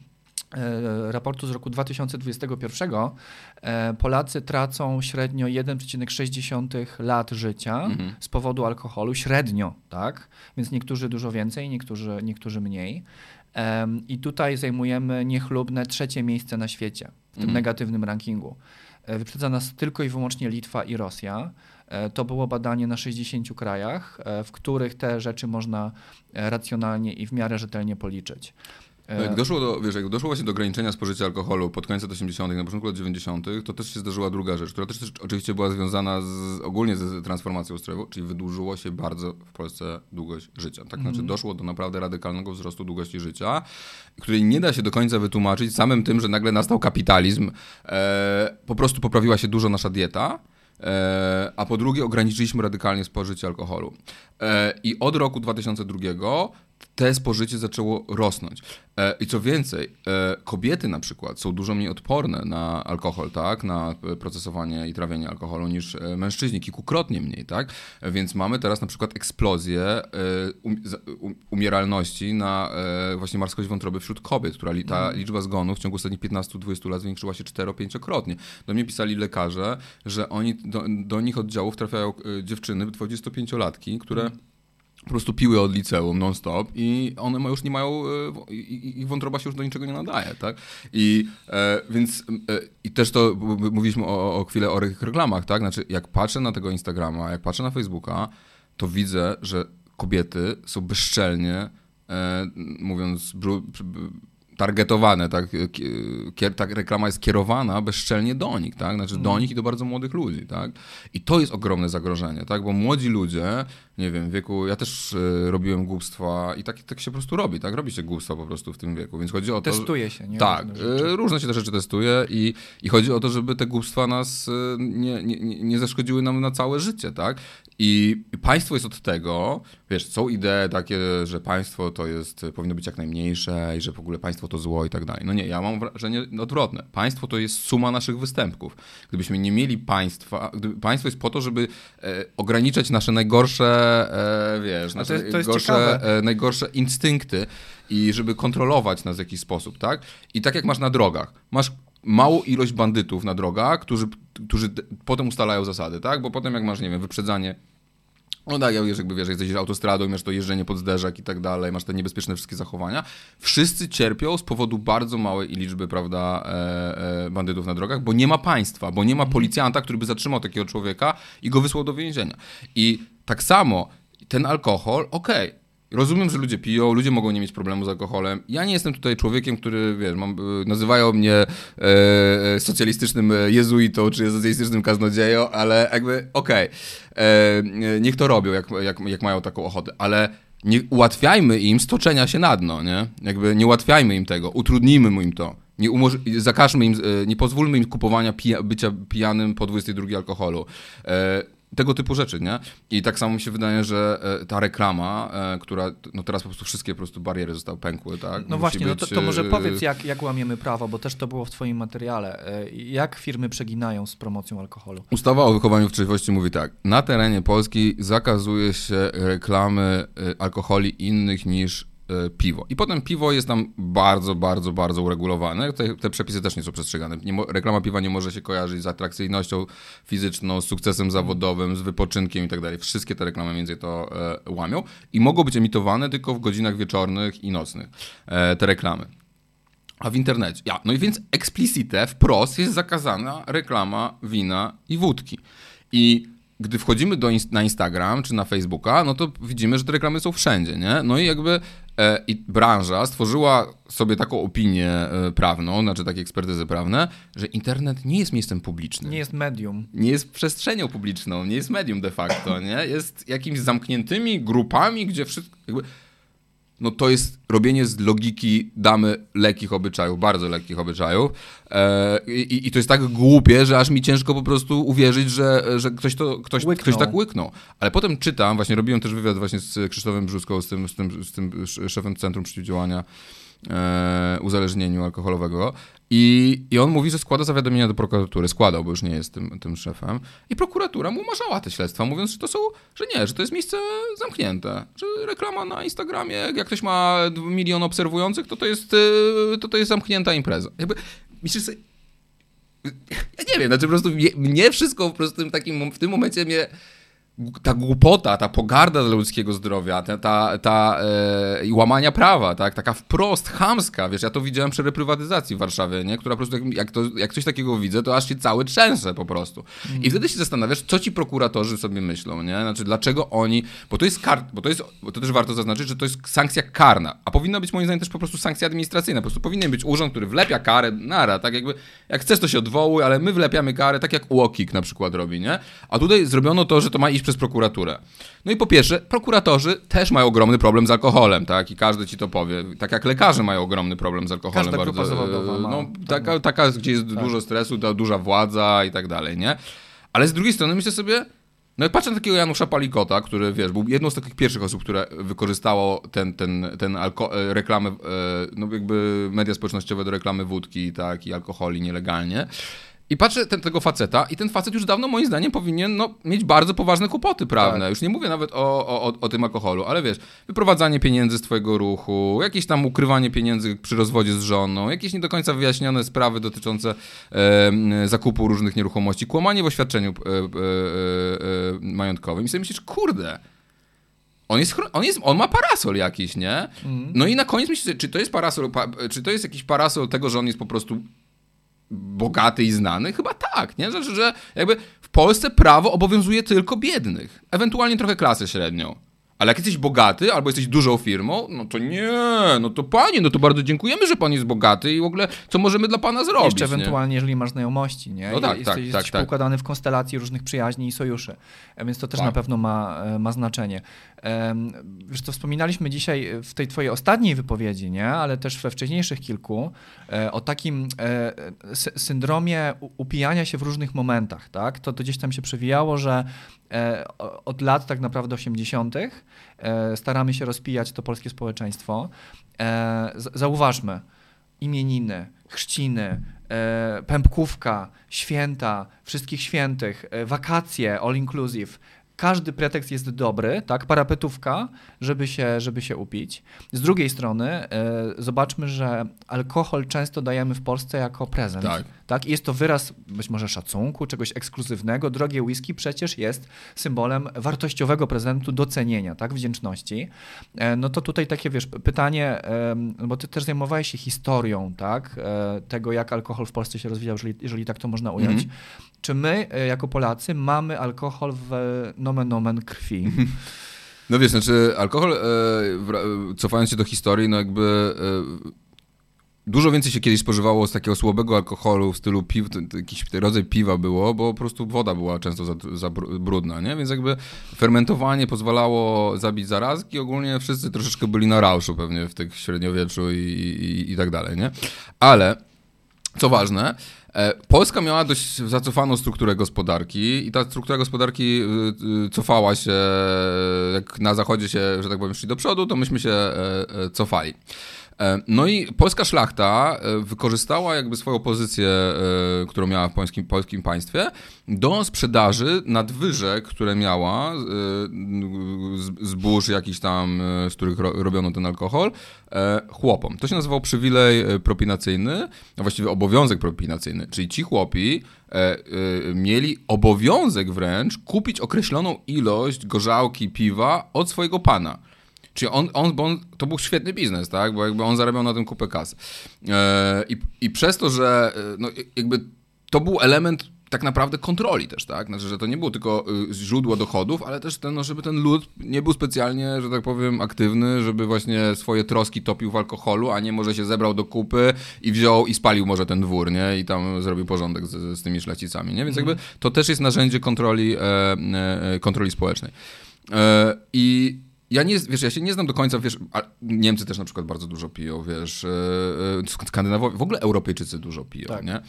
e, raportu z roku 2021 e, Polacy tracą średnio 1,6 lat życia mhm. z powodu alkoholu, średnio, tak? Więc niektórzy dużo więcej, niektórzy, niektórzy mniej. I tutaj zajmujemy niechlubne trzecie miejsce na świecie w tym mm. negatywnym rankingu. E, wyprzedza nas tylko i wyłącznie Litwa i Rosja. E, to było badanie na 60 krajach, e, w których te rzeczy można racjonalnie i w miarę rzetelnie policzyć. No jak doszło do, wiesz, jak doszło właśnie do ograniczenia spożycia alkoholu pod koniec lat 80., na początku lat 90., to też się zdarzyła druga rzecz, która też, też oczywiście była związana z, ogólnie z transformacją ustrojową, czyli wydłużyło się bardzo w Polsce długość życia. Tak, mm. znaczy doszło do naprawdę radykalnego wzrostu długości życia, której nie da się do końca wytłumaczyć samym tym, że nagle nastał kapitalizm, e, po prostu poprawiła się dużo nasza dieta, e, a po drugie ograniczyliśmy radykalnie spożycie alkoholu. E, I od roku 2002 te spożycie zaczęło rosnąć. E, I co więcej, e, kobiety na przykład są dużo mniej odporne na alkohol, tak, na procesowanie i trawienie alkoholu niż e, mężczyźni, kilkukrotnie mniej, tak? Więc mamy teraz na przykład eksplozję umieralności na właśnie marskość wątroby wśród kobiet, która ta mhm. liczba zgonów w ciągu ostatnich 15-20 lat zwiększyła się 4-5-krotnie. Do mnie pisali lekarze, że oni, do, do nich oddziałów trafiają dziewczyny, 25-latki, które mhm po prostu piły od liceum non-stop i one już nie mają, e, ich wątroba się już do niczego nie nadaje, tak? I e, więc e, i też to mówiliśmy o, o chwilę o reklamach, tak? Znaczy jak patrzę na tego Instagrama, jak patrzę na Facebooka, to widzę, że kobiety są bezczelnie, e, mówiąc targetowane, tak, kier, tak reklama jest kierowana bezczelnie do nich, tak, znaczy do mhm. nich i do bardzo młodych ludzi, tak, i to jest ogromne zagrożenie, tak, bo młodzi ludzie, nie wiem, w wieku, ja też y, robiłem głupstwa i tak, tak się po prostu robi, tak, robi się głupstwa po prostu w tym wieku, więc chodzi o to... Testuje się, nie? Tak, różne, różne się te rzeczy testuje i, i chodzi o to, żeby te głupstwa nas nie, nie, nie zaszkodziły nam na całe życie, tak, i państwo jest od tego, wiesz, są idee takie, że państwo to jest, powinno być jak najmniejsze i że w ogóle państwo to zło i tak dalej. No nie, ja mam wrażenie odwrotne. Państwo to jest suma naszych występków. Gdybyśmy nie mieli państwa, gdyby, państwo jest po to, żeby e, ograniczać nasze najgorsze, e, wiesz, nasze to to jest e, najgorsze instynkty i żeby kontrolować nas w jakiś sposób, tak? I tak jak masz na drogach. Masz małą ilość bandytów na drogach, którzy, którzy potem ustalają zasady, tak? Bo potem jak masz, nie wiem, wyprzedzanie no tak, jak jakby wiesz, jesteś autostradą, masz to jeżdżenie pod zderzak i tak dalej, masz te niebezpieczne wszystkie zachowania. Wszyscy cierpią z powodu bardzo małej liczby, prawda, e, e, bandytów na drogach, bo nie ma państwa, bo nie ma mhm. policjanta, który by zatrzymał takiego człowieka i go wysłał do więzienia. I tak samo ten alkohol, okej, okay, Rozumiem, że ludzie piją, ludzie mogą nie mieć problemu z alkoholem. Ja nie jestem tutaj człowiekiem, który, wiesz, mam, e, nazywają mnie e, e, socjalistycznym jezuitą czy socjalistycznym kaznodzieją, ale jakby okej, okay, e, niech to robią, jak, jak, jak mają taką ochotę, ale nie ułatwiajmy im stoczenia się na dno, nie? Jakby nie ułatwiajmy im tego, utrudnijmy im to. Nie umoż- zakażmy im, e, nie pozwólmy im kupowania pija bycia pijanym po 22 alkoholu. E, tego typu rzeczy, nie? I tak samo mi się wydaje, że e, ta reklama, e, która, no teraz po prostu wszystkie po prostu bariery zostały pękły, tak? No właśnie, być... no to, to, może e, powiedz, jak, jak łamiemy prawo, bo też to było w twoim materiale. Jak firmy przeginają z promocją alkoholu? Ustawa o wychowaniu w trzeźwości mówi tak, na terenie Polski zakazuje się reklamy alkoholi innych niż piwo. I potem piwo jest tam bardzo, bardzo, bardzo uregulowane. Te, te przepisy też nie są przestrzegane. Nie, reklama piwa nie może się kojarzyć z atrakcyjnością fizyczną, z sukcesem zawodowym, z wypoczynkiem i tak dalej. Wszystkie te reklamy między to e, łamią i mogą być emitowane tylko w godzinach wieczornych i nocnych. E, te reklamy. A w internecie. Ja, no i więc explicite, wprost jest zakazana reklama wina i wódki. I gdy wchodzimy do, na Instagram czy na Facebooka, no to widzimy, że te reklamy są wszędzie, nie? No i jakby e, i branża stworzyła sobie taką opinię e, prawną, znaczy takie ekspertyzy prawne, że internet nie jest miejscem publicznym. Nie jest medium. Nie jest przestrzenią publiczną, nie jest medium de facto, nie? Jest jakimiś zamkniętymi grupami, gdzie wszystko... Jakby, no to jest robienie z logiki damy lekkich obyczajów, bardzo lekkich obyczajów. E, i, I, to jest tak głupie, że aż mi ciężko po prostu uwierzyć, że, że ktoś, to, ktoś, ktoś tak łyknął. Ale potem czytam, właśnie robiłem też wywiad właśnie z Krzysztofem Brzuską, z tym, z tym, z tym szefem Centrum Przeciwdziałania e, uzależnieniu alkoholowego i, I on mówi, że składa zawiadomienia do prokuratury. Składał, bo już nie jest tym, tym szefem. I prokuratura mu umarzała te śledztwa, mówiąc, że to są, że nie, że to jest miejsce zamknięte. Że reklama na Instagramie, jak ktoś ma milion obserwujących, to to jest, y, to, to jest zamknięta impreza. Jakby, myślisz sobie, ja nie wiem, znaczy po prostu mnie, mnie wszystko po prostu w, takim, w tym momencie mnie ta głupota, ta pogarda dla ludzkiego zdrowia, ta, ta, ta e, łamania prawa, tak, taka wprost chamska, wiesz, ja to widziałem przy reprywatyzacji w Warszawie, nie, która po prostu, jak, jak, to, jak coś takiego widzę, to aż się cały trzęsę po prostu. Mm. I wtedy się zastanawiasz, co ci prokuratorzy sobie myślą, nie, znaczy dlaczego oni, bo to jest kar, bo to jest, bo to też warto zaznaczyć, że to jest sankcja karna, a powinna być moim zdaniem też po prostu sankcja administracyjna, po prostu powinien być urząd, który wlepia karę, nara, tak jakby, jak chcesz to się odwołuj, ale my wlepiamy karę, tak jak UOKiK na przykład robi, nie, a tutaj zrobiono to, że to ma iść przez prokuraturę. No i po pierwsze, prokuratorzy też mają ogromny problem z alkoholem, tak? I każdy ci to powie. Tak jak lekarze mają ogromny problem z alkoholem. Każda bardzo. zawodowa ma. No, taka, taka, gdzie jest tak. dużo stresu, duża władza i tak dalej, nie? Ale z drugiej strony myślę sobie, No i patrzę na takiego Janusza Palikota, który, wiesz, był jedną z takich pierwszych osób, które wykorzystało ten, ten, ten alko- e, reklamę, e, no jakby media społecznościowe do reklamy wódki, tak, i alkoholi nielegalnie. I patrzę ten, tego faceta i ten facet już dawno moim zdaniem powinien no, mieć bardzo poważne kłopoty prawne. Tak. Już nie mówię nawet o, o, o tym alkoholu, ale wiesz, wyprowadzanie pieniędzy z twojego ruchu, jakieś tam ukrywanie pieniędzy przy rozwodzie z żoną, jakieś nie do końca wyjaśnione sprawy dotyczące e, zakupu różnych nieruchomości, kłamanie w oświadczeniu e, e, e, e majątkowym. I sobie myślisz, kurde, on, jest, on, jest, on ma parasol jakiś, nie? Mm. No i na koniec myślisz, czy to jest parasol, czy to jest jakiś parasol tego, że on jest po prostu bogaty i znany? Chyba tak, nie? Znaczy, że jakby w Polsce prawo obowiązuje tylko biednych, ewentualnie trochę klasę średnią. Ale jak jesteś bogaty albo jesteś dużą firmą, no to nie, no to panie, no to bardzo dziękujemy, że pan jest bogaty i w ogóle co możemy dla pana zrobić. Jeszcze ewentualnie, nie? jeżeli masz znajomości, nie? No tak, jesteś, tak, jesteś tak, poukładany w konstelacji różnych przyjaźni i sojuszy, e, więc to też tak. na pewno ma, e, ma znaczenie. Wiesz to wspominaliśmy dzisiaj w tej twojej ostatniej wypowiedzi, nie? ale też we wcześniejszych kilku, e, o takim syndromie upijania się w różnych momentach. Tak? To, to gdzieś tam się przewijało, że od lat tak naprawdę 80. E, staramy się rozpijać to polskie społeczeństwo. E, zauważmy, imieniny, chrzciny, e, pępkówka, święta, wszystkich świętych, wakacje, all inclusive każdy pretekst jest dobry, tak, parapetówka, żeby się, żeby się upić. Z drugiej strony y, zobaczmy, że alkohol często dajemy w Polsce jako prezent. Tak. tak. I jest to wyraz być może szacunku, czegoś ekskluzywnego. Drogie whisky przecież jest symbolem wartościowego prezentu, docenienia, tak, wdzięczności. E, no to tutaj takie, wiesz, pytanie, e, bo ty też zajmowałeś się historią, tak, e, tego jak alkohol w Polsce się rozwijał, jeżeli, jeżeli tak to można ująć. Mm. Czy my, jako Polacy, mamy alkohol w nomen krwi. [laughs] No wiesz, znaczy alkohol, e, cofając się do historii, no jakby e, dużo więcej się kiedyś spożywało z takiego słabego alkoholu w stylu piw, jakiś rodzaj piwa było, bo po prostu woda była często za, za brudna, nie? Więc jakby fermentowanie pozwalało zabić zarazki, ogólnie wszyscy troszeczkę byli na rauszu pewnie w tych średniowieczu i, i, i tak dalej, nie? Ale, co ważne, Polska miała dość zacofaną strukturę gospodarki i ta struktura gospodarki y, y, cofała się, jak na zachodzie się, że tak powiem, szli do przodu, to myśmy się e, e, cofali. No i polska szlachta wykorzystała jakby swoją pozycję, którą miała w polskim, polskim państwie, do sprzedaży nadwyżek, które miała, zbóż jakiś tam, z których robiono ten alkohol, chłopom. To się nazywał przywilej propinacyjny, a właściwie obowiązek propinacyjny, czyli ci chłopi mieli obowiązek wręcz kupić określoną ilość gorzałki piwa od swojego pana. Czyli on, on, bo on, to był świetny biznes, tak? Bo jakby on zarabiał na tym kupę kasy. E, i, I przez to, że e, no, jakby to był element tak naprawdę kontroli też, tak? Znaczy, że to nie było tylko y, źródło dochodów, ale też ten, no, żeby ten lud nie był specjalnie, że tak powiem, aktywny, żeby właśnie swoje troski topił w alkoholu, a nie może się zebrał do kupy i wziął i spalił może ten dwór, nie? I tam zrobił porządek z, z tymi szlachcicami, nie? Więc jakby to też jest narzędzie kontroli, e, kontroli społecznej. I ja nie, wiesz, ja się nie znam do końca, wiesz, Niemcy też na przykład bardzo dużo piją, wiesz, Skandynawowie, w ogóle Europejczycy dużo piją, tak. nie?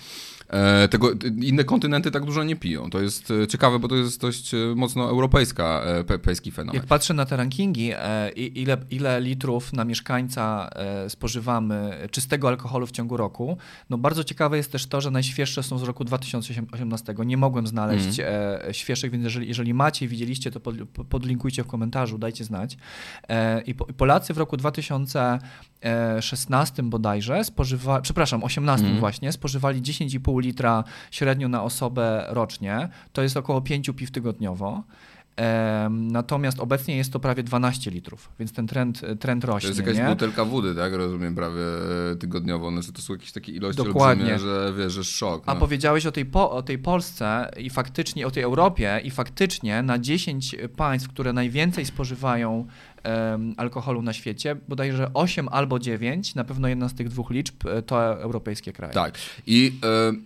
E, tego, inne kontynenty tak dużo nie piją. To jest e, ciekawe, bo to jest dość e, mocno europejska, europejski fenomen. Jak patrzę na te rankingi, ile, ile litrów na mieszkańca spożywamy czystego alkoholu w ciągu roku, no bardzo ciekawe jest też to, że najświeższe są z roku 2018. Nie mogłem znaleźć mm. świeższych, więc jeżeli, jeżeli macie i widzieliście, to pod, podlinkujcie w komentarzu, dajcie znać. I Polacy w roku 2016 bodajże spożywali, przepraszam, 18 mm. właśnie, spożywali 10,5 litra średnio na osobę rocznie. To jest około 5 piw tygodniowo. Natomiast obecnie jest to prawie 12 litrów, więc ten trend, trend rośnie. To jest jakaś nie? butelka wody, tak? Rozumiem, prawie e, tygodniowo. Znaczy, to są jakieś takie ilości Dokładnie. olbrzymie, że wiesz, że szok. No. A powiedziałeś o tej, po, o tej Polsce i faktycznie o tej Europie i faktycznie na 10 państw, które najwięcej spożywają alkoholu na świecie. Bodajże 8 albo 9, na pewno jedna z tych dwóch liczb to europejskie kraje. Tak. I,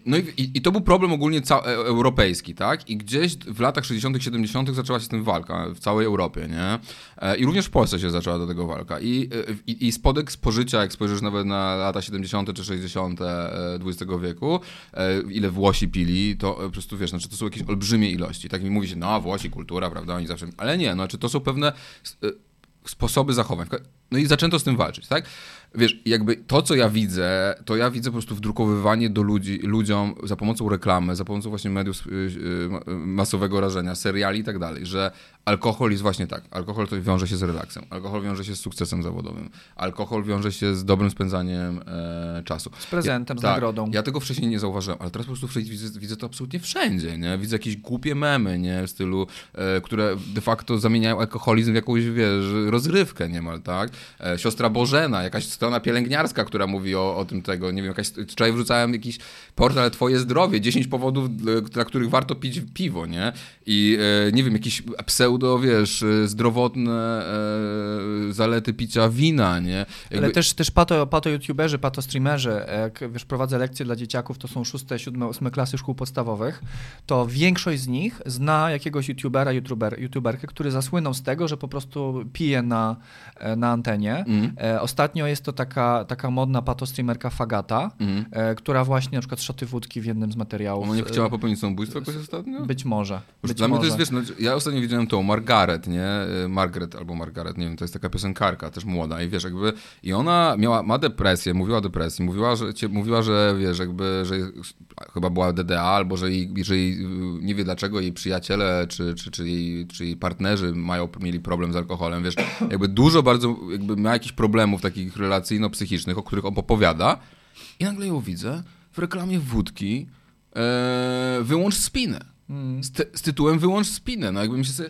no i, i to był problem ogólnie europejski, tak? I gdzieś w latach 60., 70. zaczęła się z tym walka w całej Europie, nie? I również w Polsce się zaczęła do tego walka. I, i, i spodek spożycia, jak spojrzysz nawet na lata 70. czy 60. XX wieku, ile Włosi pili, to po prostu wiesz, znaczy to są jakieś olbrzymie ilości. Tak mi mówi się, no Włosi, kultura, prawda, oni zawsze... Ale nie, znaczy to są pewne sposoby zachowań. No i zaczęto z tym walczyć, tak? Wiesz, jakby to, co ja widzę, to ja widzę po prostu wdrukowywanie do ludzi, ludziom za pomocą reklamy, za pomocą właśnie mediów y, y, masowego rażenia, seriali i tak dalej, że alkohol jest właśnie tak. Alkohol to wiąże się z relaksem, alkohol wiąże się z sukcesem zawodowym, alkohol wiąże się z dobrym spędzaniem e, czasu. Z prezentem, ja, z tak, nagrodą. Ja tego wcześniej nie zauważyłem, ale teraz po prostu widzę, widzę to absolutnie wszędzie, nie? Widzę jakieś głupie memy, nie? W stylu, e, które de facto zamieniają alkoholizm w jakąś, wiesz, rozrywkę niemal, tak? E, siostra Bożena, jakaś strona pielęgniarska, która mówi o, o tym tego, nie wiem, jakaś, wczoraj wrzucałem jakiś portal Twoje zdrowie, 10 powodów, dla których warto pić piwo, nie? I e, nie wiem, jakiś pseudo, wiesz, zdrowotne e, zalety picia wina, nie? Jakby... Ale też, też pato, pato youtuberzy, pato streamerzy, jak wiesz, prowadzę lekcje dla dzieciaków, to są szóste, siódme, ósme klasy szkół podstawowych, to większość z nich zna jakiegoś youtubera, youtuber, youtuberkę, który zasłynął z tego, że po prostu pije na, e, na antenie. Mm. Ostatnio jest to taka, taka modna patostreamerka Fagata, mm. która właśnie na przykład szoty wódki w jednym z materiałów. Ona nie chciała popełnić samobójstwa jakoś ostatnio? Być może. Być dla może. mnie to jest, wiesz, no, ja ostatnio widziałem tą Margaret, nie? Margaret albo Margaret, nie wiem, to jest taka piosenkarka, też młoda i wiesz, jakby, i ona miała, ma depresję, mówiła o depresji, mówiła, że, mówiła, że wiesz, jakby, że chyba była DDA, albo że jej, że jej, nie wie dlaczego jej przyjaciele, czy, czy, czy, jej, czy jej partnerzy mają, mieli problem z alkoholem, wiesz, jakby dużo bardzo, jakby miała jakichś problemów takich relacyjno-psychicznych, o których on opowiada i nagle ją widzę w reklamie wódki e, wyłącz spinę. Mm. Z, z, tytułem wyłącz spinę. No jakby mi się sobie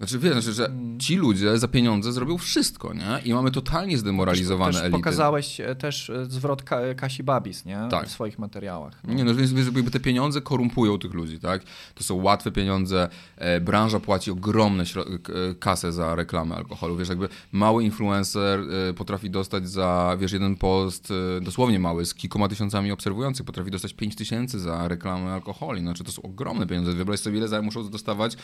znaczy wiesz, znaczy, że hmm. ci ludzie za pieniądze zrobią wszystko, nie? I mamy totalnie zdemoralizowane też, też elity. pokazałeś e, też e, zwrot Ka Kasi Babis, nie? Tak. W swoich materiałach. No. Nie, no więc jakby te pieniądze korumpują tych ludzi, tak? To są łatwe pieniądze, e, branża płaci ogromne kasę za reklamę alkoholu, wiesz, jakby mały influencer potrafi dostać za, wiesz, jeden post, dosłownie mały, z kilkoma tysiącami obserwujących, potrafi dostać 5 tysięcy za reklamę alkoholi, znaczy to są ogromne pieniądze, wyobraź sobie, ile muszą dostawać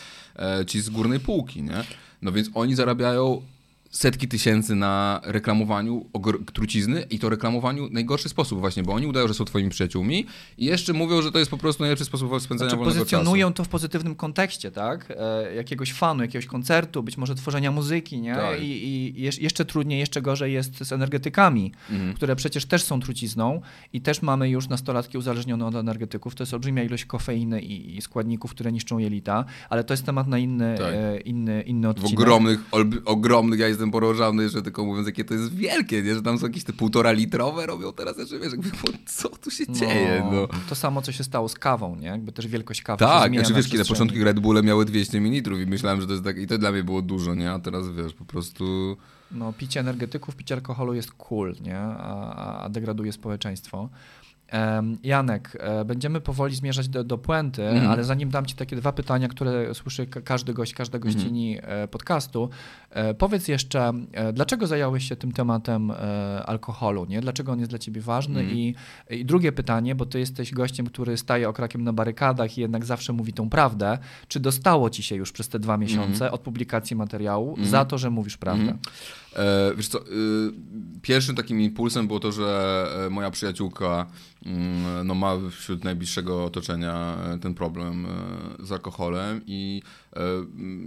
ci z górnej półki, nie? No więc oni zarabiają setki tysięcy na reklamowaniu trucizny i to reklamowaniu w najgorszy sposób właśnie, bo oni udają, że są twoimi przyjaciółmi i jeszcze mówią, że to jest po prostu najlepszy sposób spędzania znaczy, wolnego pozycjonują czasu. to w pozytywnym kontekście, tak? E, jakiegoś fanu, jakiegoś koncertu, być może tworzenia muzyki, nie? Tak. I, I, jeszcze trudniej, jeszcze gorzej jest z energetykami, mhm. które przecież też są trucizną i też mamy już nastolatki uzależnione od energetyków. To jest olbrzymia ilość kofeiny i, i składników, które niszczą jelita, ale to jest temat na inny, tak. e, inny, inny odcinek. W ogromnych, ogromnych, ja jestem porożony, że tylko mówiąc, jakie to jest wielkie, nie? że tam są jakieś te półtora litrowe robią teraz, jeszcze wiesz, jakby, co tu się no, dzieje? No. To samo, co się stało z kawą, nie? Jakby też wielkość kawy Tak, znaczy wiesz, kiedy na początku Red Bulle miały 200 ml i myślałem, że to jest tak, i to dla mnie było dużo, nie? A teraz wiesz, po prostu... No, picie energetyków, picie alkoholu jest cool, nie? A, a degraduje społeczeństwo. Janek, e, będziemy powoli zmierzać do, do puenty, mm. ale zanim dam Ci takie dwa pytania, które słyszy każdy gość, każda gościni mm. podcastu, e, powiedz jeszcze, dlaczego zająłeś się tym tematem alkoholu? Nie? Dlaczego on jest dla Ciebie ważny? Mm. I, I drugie pytanie, bo Ty jesteś gościem, który staje okrakiem na barykadach i jednak zawsze mówi tą prawdę. Czy dostało Ci się już przez te dwa miesiące mm. od publikacji materiału mm. za to, że mówisz prawdę? E, wiesz co, y, pierwszym takim impulsem było to, że moja przyjaciółka Mm, no, ma wśród najbliższego otoczenia e, ten problem e, z alkoholem i e,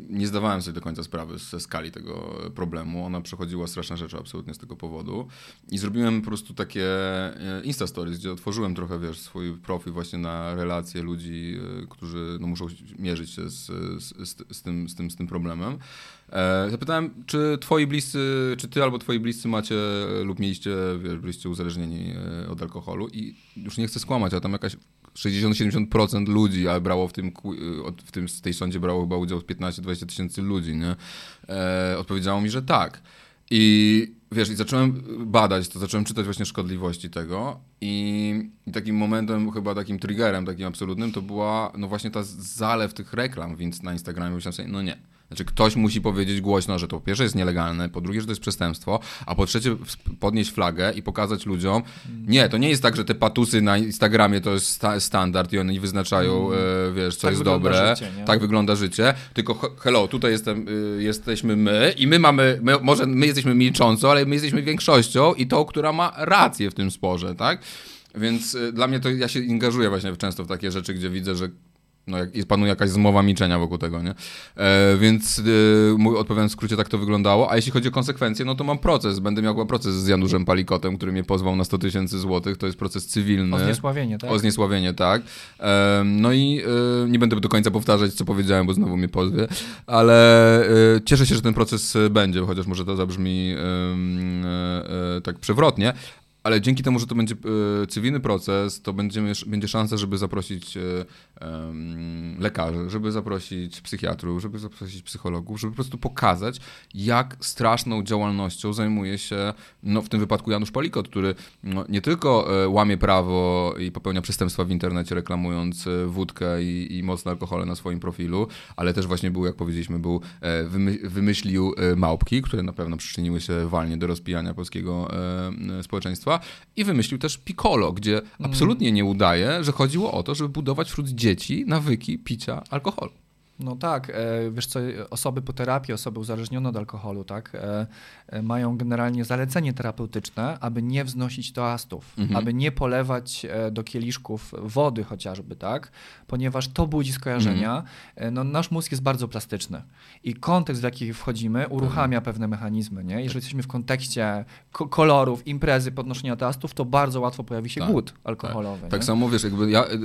nie zdawałem sobie do końca sprawy ze skali tego problemu. Ona przechodziła straszne rzeczy absolutnie z tego powodu i zrobiłem po prostu takie Insta Stories, gdzie otworzyłem trochę, wiesz, swój profil właśnie na relacje ludzi, którzy no, muszą mierzyć się z, z, z, tym, z, tym, z tym problemem. Zapytałem, czy twoi bliscy, czy ty albo twoi bliscy macie lub mieliście, wiesz, byliście uzależnieni od alkoholu i już nie chcę skłamać, ale tam jakaś 60-70% ludzi, ale brało w tym, w tym z tej sądzie brało chyba udział 15-20 tysięcy ludzi, nie? E, odpowiedziało mi, że tak. I wiesz, i zacząłem badać to, zacząłem czytać właśnie szkodliwości tego i, i takim momentem, chyba takim triggerem takim absolutnym, to była no właśnie ta zalew tych reklam więc na Instagramie myślałem sobie, no nie, Znaczy ktoś musi powiedzieć głośno, że to po pierwsze jest nielegalne, po drugie, że to jest przestępstwo, a po trzecie podnieść flagę i pokazać ludziom, nie, to nie jest tak, że te patusy na Instagramie to jest sta standard i oni wyznaczają, mm. e, wiesz, co tak jest dobre, życie, tak wygląda życie, tylko hello, tutaj jestem, y, jesteśmy my i my mamy, my, może my jesteśmy milcząco, ale my jesteśmy większością i tą, która ma rację w tym sporze, tak? Więc y, dla mnie to ja się angażuję właśnie często w takie rzeczy, gdzie widzę, że no, jak, panuje jakaś zmowa milczenia wokół tego, nie? E, więc e, mój, odpowiadając w skrócie, tak to wyglądało. A jeśli chodzi o konsekwencje, no to mam proces. Będę miał proces z Januszem Palikotem, który mnie pozwał na 100 tysięcy złotych. To jest proces cywilny. O zniesławienie, tak? O zniesławienie, tak. E, no i e, nie będę do końca powtarzać, co powiedziałem, bo znowu mnie pozwie, ale e, cieszę się, że ten proces będzie, chociaż może to zabrzmi e, tak przewrotnie, ale dzięki temu, że to będzie e, cywilny proces, to będziemy, będzie szansa, żeby zaprosić lekarzy, żeby zaprosić psychiatrów, żeby zaprosić psychologów, żeby po prostu pokazać, jak straszną działalnością zajmuje się, no w tym wypadku Janusz Palikot, który no, nie tylko e, łamie prawo i popełnia przestępstwa w internecie, reklamując wódkę i, i mocne alkohole na swoim profilu, ale też właśnie był, jak powiedzieliśmy, był, wymyślił małpki, które na pewno przyczyniły się walnie do rozpijania polskiego społeczeństwa i wymyślił też Piccolo, gdzie mm. absolutnie nie udaje, że chodziło o to, żeby budować wśród dzieci nawyki picia alkoholu. No tak, e, wiesz co, osoby po terapii, osoby uzależnione od alkoholu, tak, e, e, mają generalnie zalecenie terapeutyczne, aby nie wznosić toastów, mhm. aby nie polewać do kieliszków wody chociażby, tak, ponieważ to budzi skojarzenia. Mhm. No, nasz mózg jest bardzo plastyczny i kontekst, w jaki wchodzimy, uruchamia mhm. pewne mechanizmy, nie? Jeżeli jesteśmy w kontekście kolorów, imprezy, podnoszenia toastów, to bardzo łatwo pojawi się tak, głód alkoholowy. Tak, tak samo, wiesz, jakby ja y,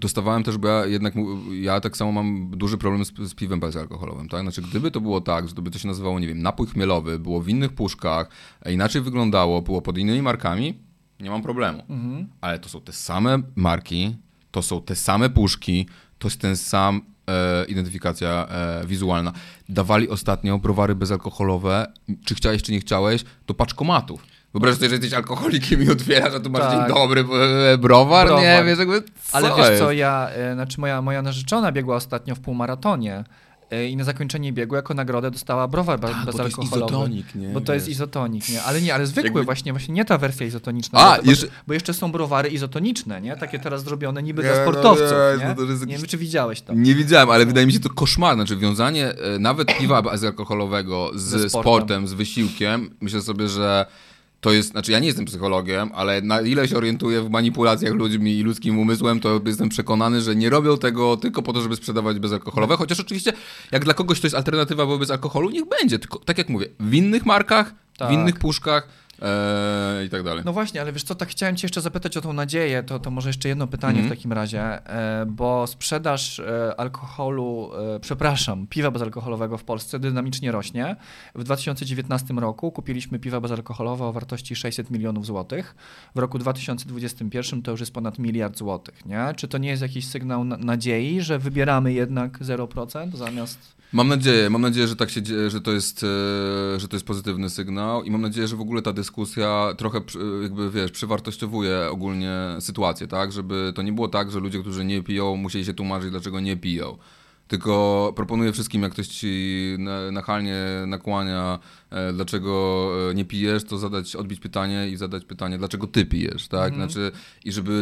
dostawałem też, bo ja jednak, ja tak samo mam mam duży problem z, z piwem bezalkoholowym, tak? Znaczy, gdyby to było tak, że to by to się nazywało, nie wiem, napój chmielowy, było w innych puszkach, inaczej wyglądało, było pod innymi markami, nie mam problemu. Mhm. Ale to są te same marki, to są te same puszki, to jest ten sam e, identyfikacja e, wizualna. Dawali ostatnio browary bezalkoholowe, czy chciałeś, czy nie chciałeś, do paczkomatów. Wyobraź sobie, że jesteś alkoholikiem i otwierasz, a tu masz tak. dzień dobry e, browar, browar. nie, wiesz, jakby co Ale wiesz jest? co, ja, e, znaczy moja, moja narzeczona biegła ostatnio w półmaratonie e, i na zakończenie biegu jako nagrodę dostała browar tak, bezalkoholowy. Bo to jest izotonik, nie? Bo to jest izotonik, nie? Ale nie, ale zwykły Jakby... właśnie, właśnie nie ta wersja izotoniczna. A, bo, jeszcze... bo jeszcze są browary izotoniczne, nie? Takie teraz zrobione niby nie, dla no, sportowców, no, nie? No, nie wiem, czy widziałeś to. Nie widziałem, ale wydaje mi się to koszmarne, znaczy wiązanie nawet piwa bezalkoholowego z sportem. sportem, z wysiłkiem, myślę sobie, że to jest, znaczy ja nie jestem psychologiem, ale na ile się orientuję w manipulacjach ludźmi i ludzkim umysłem, to jestem przekonany, że nie robią tego tylko po to, żeby sprzedawać bezalkoholowe, chociaż oczywiście jak dla kogoś to jest alternatywa wobec alkoholu, niech będzie, tylko tak jak mówię, w innych markach, tak. w innych puszkach, Eee, i tak dalej. No właśnie, ale wiesz co, tak chciałem cię jeszcze zapytać o tą nadzieję, to, to może jeszcze jedno pytanie mm -hmm. w takim razie, e, bo sprzedaż e, alkoholu, e, przepraszam, piwa bezalkoholowego w Polsce dynamicznie rośnie. W 2019 roku kupiliśmy piwa bezalkoholowe o wartości 600 milionów złotych. W roku 2021 to już jest ponad miliard złotych, nie? Czy to nie jest jakiś sygnał nadziei, że wybieramy jednak 0% zamiast Mam nadzieję, mam nadzieję, że tak się dzieje, że to jest, e, że to jest pozytywny sygnał i mam nadzieję, że w ogóle ta dyskusja trochę jakby, wiesz, przywartościowuje ogólnie sytuację, tak? Żeby to nie było tak, że ludzie, którzy nie piją, musieli się tłumaczyć, dlaczego nie piją. Tylko proponuję wszystkim, jak ktoś ci nachalnie nakłania, e, dlaczego e, nie pijesz, to zadać, odbić pytanie i zadać pytanie, dlaczego ty pijesz, tak? Mhm. Znaczy, i żeby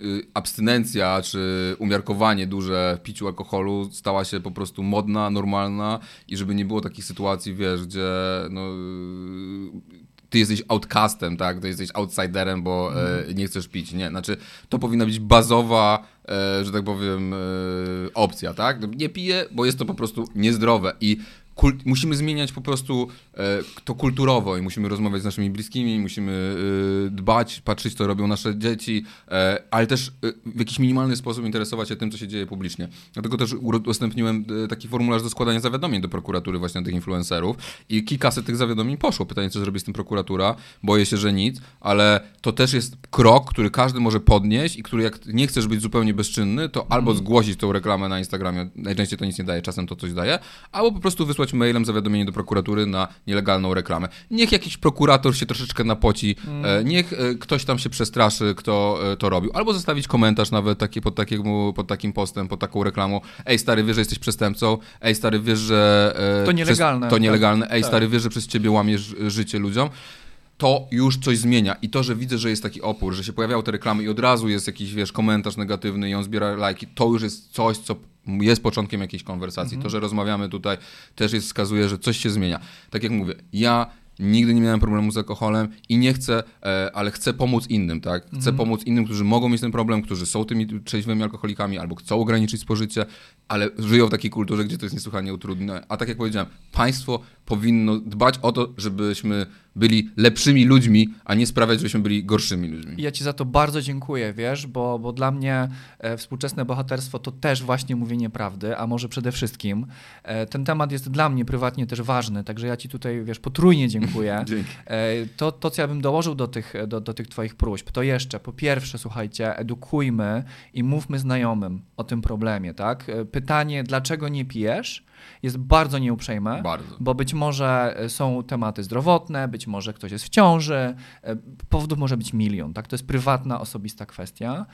y, y, abstynencja czy umiarkowanie duże w piciu alkoholu stała się po prostu modna, normalna i żeby nie było takich sytuacji, wiesz, gdzie no, ty jesteś outcastem, tak? Ty jesteś outsiderem, bo mm. nie chcesz pić. Nie, znaczy to powinna być bazowa, e, że tak powiem, e, opcja, tak? Nie piję, bo jest to po prostu niezdrowe i kult, musimy zmieniać po prostu e, to kulturowo i musimy rozmawiać z naszymi bliskimi, musimy e, dbać, patrzeć, co robią nasze dzieci, e, ale też e, w jakiś minimalny sposób interesować się tym, co się dzieje publicznie. Dlatego też udostępniłem e, taki formularz do składania zawiadomień do prokuratury właśnie tych influencerów i kilkaset tych zawiadomień poszło. Pytanie, co zrobi z tym prokuratura? Boję się, że nic, ale to też jest krok, który każdy może podnieść i który jak nie chcesz być zupełnie bezczynny, to albo mhm. zgłosić tą reklamę na Instagramie, najczęściej to nic nie daje, czasem to coś daje, albo po prostu wysłać wysłać mailem zawiadomienie do prokuratury na nielegalną reklamę. Niech jakiś prokurator się troszeczkę napoci, mm. niech e, ktoś tam się przestraszy, kto e, to robił. Albo zostawić komentarz nawet taki, pod, takiemu, pod takim postem, pod taką reklamą. Ej, stary, wiesz, że jesteś przestępcą. Ej, stary, wiesz, że... To nielegalne. Przez, to nielegalne. Ej, tak. stary, wiesz, że przez ciebie łamiesz życie ludziom to już coś zmienia. I to, że widzę, że jest taki opór, że się pojawiały te reklamy i od razu jest jakiś, wiesz, komentarz negatywny i on zbiera lajki, to już jest coś, co jest początkiem jakiejś konwersacji. To, że rozmawiamy tutaj, też jest, wskazuje, że coś się zmienia. Tak jak mówię, ja nigdy nie miałem problemu z alkoholem i nie chcę, e, ale chcę pomóc innym, tak? Chcę mhm. pomóc innym, którzy mogą mieć ten problem, którzy są tymi trzeźwymi alkoholikami albo chcą ograniczyć spożycie, ale żyją w takiej kulturze, gdzie to jest niesłychanie utrudnione. A tak jak powiedziałem, państwo powinno dbać o to, żebyśmy byli lepszymi ludźmi, a nie sprawiać, żebyśmy byli gorszymi ludźmi. Ja Ci za to bardzo dziękuję, wiesz, bo, bo dla mnie e, współczesne bohaterstwo to też właśnie mówienie prawdy, a może przede wszystkim. E, ten temat jest dla mnie prywatnie też ważny, także ja Ci tutaj, wiesz, potrójnie dziękuję. [laughs] Dzięki. E, to, to, co ja bym dołożył do tych, do, do tych Twoich próśb, to jeszcze, po pierwsze, słuchajcie, edukujmy i mówmy znajomym o tym problemie, tak? E, pytanie, dlaczego nie pijesz? Jest bardzo nieuprzejme, bardzo. bo być może e, są tematy zdrowotne, być może ktoś jest w ciąży, e, powodów może być milion, tak? To jest prywatna, osobista kwestia.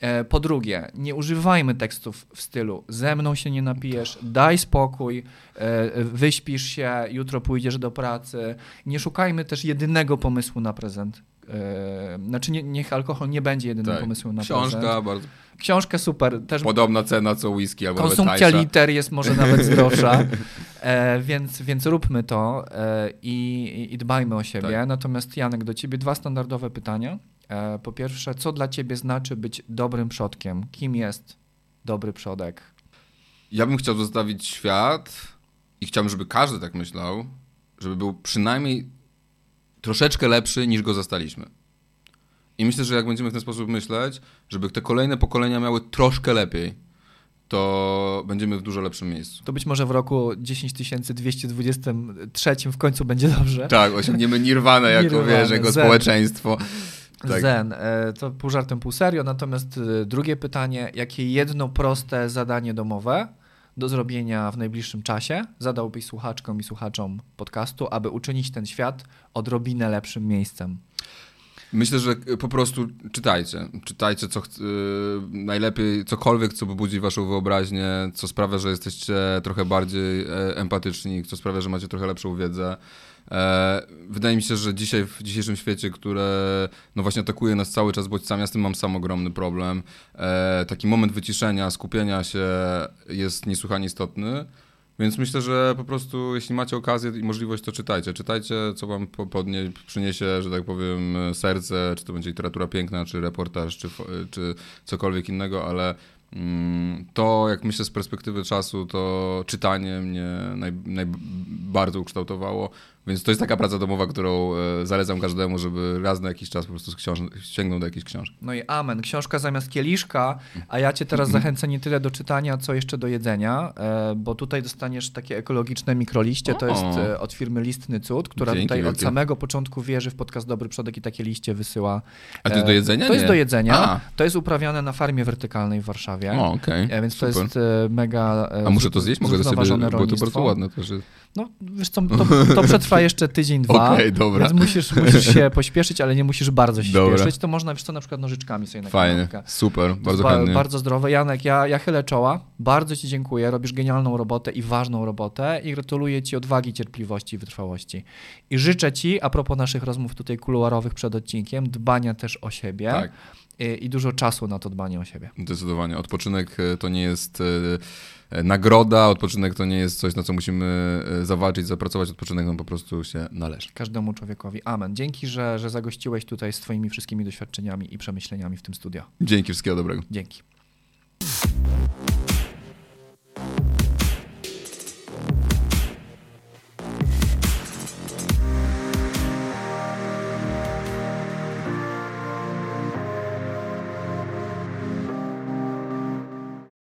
E, po drugie, nie używajmy tekstów w stylu ze mną się nie napijesz, daj spokój, wyśpisz się, jutro pójdziesz do pracy. Nie szukajmy też jedynego pomysłu na prezent. Znaczy nie, niech alkohol nie będzie jedynym tak. pomysłem na Książka, prezent. Bardzo Książkę super. Też Podobna cena co whisky albo Konsumpcja liter jest może nawet [laughs] zdrowsza, e, więc, więc róbmy to e, i, i, dbajmy o siebie. Tak. Natomiast Janek, do ciebie dwa standardowe pytania. E, po pierwsze, co dla ciebie znaczy być dobrym przodkiem? Kim jest dobry przodek? Ja bym chciał zostawić świat i chciałbym, żeby każdy tak myślał, żeby był przynajmniej troszeczkę lepszy niż go zastaliśmy. I myślę, że jak będziemy w ten sposób myśleć, żeby te kolejne pokolenia miały troszkę lepiej, to będziemy w dużo lepszym miejscu. To być może w roku 10223 w końcu będzie dobrze. Tak, osiągniemy nirwanę jako, nirwane, wiesz, jako zen. społeczeństwo. Tak. Zen. E, to pół żartem, pół serio. Natomiast e, drugie pytanie, jakie jedno proste zadanie domowe do zrobienia w najbliższym czasie zadałbyś słuchaczkom i słuchaczom podcastu, aby uczynić ten świat odrobinę lepszym miejscem? Myślę, że po prostu czytajcie. Czytajcie co yy, najlepiej cokolwiek, co budzi waszą wyobraźnię, co sprawia, że jesteście trochę bardziej e, empatyczni, co sprawia, że macie trochę lepszą wiedzę. E, wydaje mi się, że dzisiaj w dzisiejszym świecie, które no właśnie atakuje nas cały czas bodźcami, ja z tym mam sam ogromny problem. E, taki moment wyciszenia, skupienia się jest niesłychanie istotny. Więc myślę, że po prostu jeśli macie okazję i możliwość, to czytajcie. Czytajcie, co wam podnie, przyniesie, że tak powiem, serce, czy to będzie literatura piękna, czy reportaż, czy, czy cokolwiek innego, ale mm, to, jak myślę z perspektywy czasu, to czytanie mnie naj, najbardziej ukształtowało. Więc to jest taka praca domowa, którą e, zalecam każdemu, żeby raz na jakiś czas po prostu sięgnął do jakiejś książki. No i amen. Książka zamiast kieliszka, a ja cię teraz [clears throat] zachęcę nie tyle do czytania, co jeszcze do jedzenia, e, bo tutaj dostaniesz takie ekologiczne mikroliście. To jest e, od firmy Listny Cud, która Dzięki tutaj wielkie. od samego początku wierzy w podcast Dobry Przodek i takie liście wysyła. A to jest do jedzenia? To nie. jest do jedzenia. A. To jest uprawiane na farmie wertykalnej w Warszawie. O, okay. Więc Super. to jest mega A muszę to zjeść? Mogę to sobie, bo to bardzo ładne też. No, wiesz co, to, to [laughs] przetrwa jeszcze tydzień, dwa, okay, dobra. więc musisz, musisz się [laughs] pośpieszyć, ale nie musisz bardzo się dobra. śpieszyć. To można, wiesz co, na przykład nożyczkami sobie na Fajnie, super, bardzo ba chętnie. Bardzo zdrowe. Janek, ja, ja chylę czoła, bardzo ci dziękuję, robisz genialną robotę i ważną robotę i gratuluję ci odwagi, cierpliwości i wytrwałości. I życzę ci, a propos naszych rozmów tutaj kuluarowych przed odcinkiem, dbania też o siebie. Tak. I, I dużo czasu na to dbanie o siebie. Zdecydowanie. Odpoczynek e, to nie jest E, nagroda, odpoczynek to nie jest coś, na co musimy zawalczyć, zapracować, odpoczynek nam po prostu się należy. Każdemu człowiekowi. Amen. Dzięki, że, że zagościłeś tutaj z twoimi wszystkimi doświadczeniami i przemyśleniami w tym studio. Dzięki, wszystkiego dobrego. Dzięki.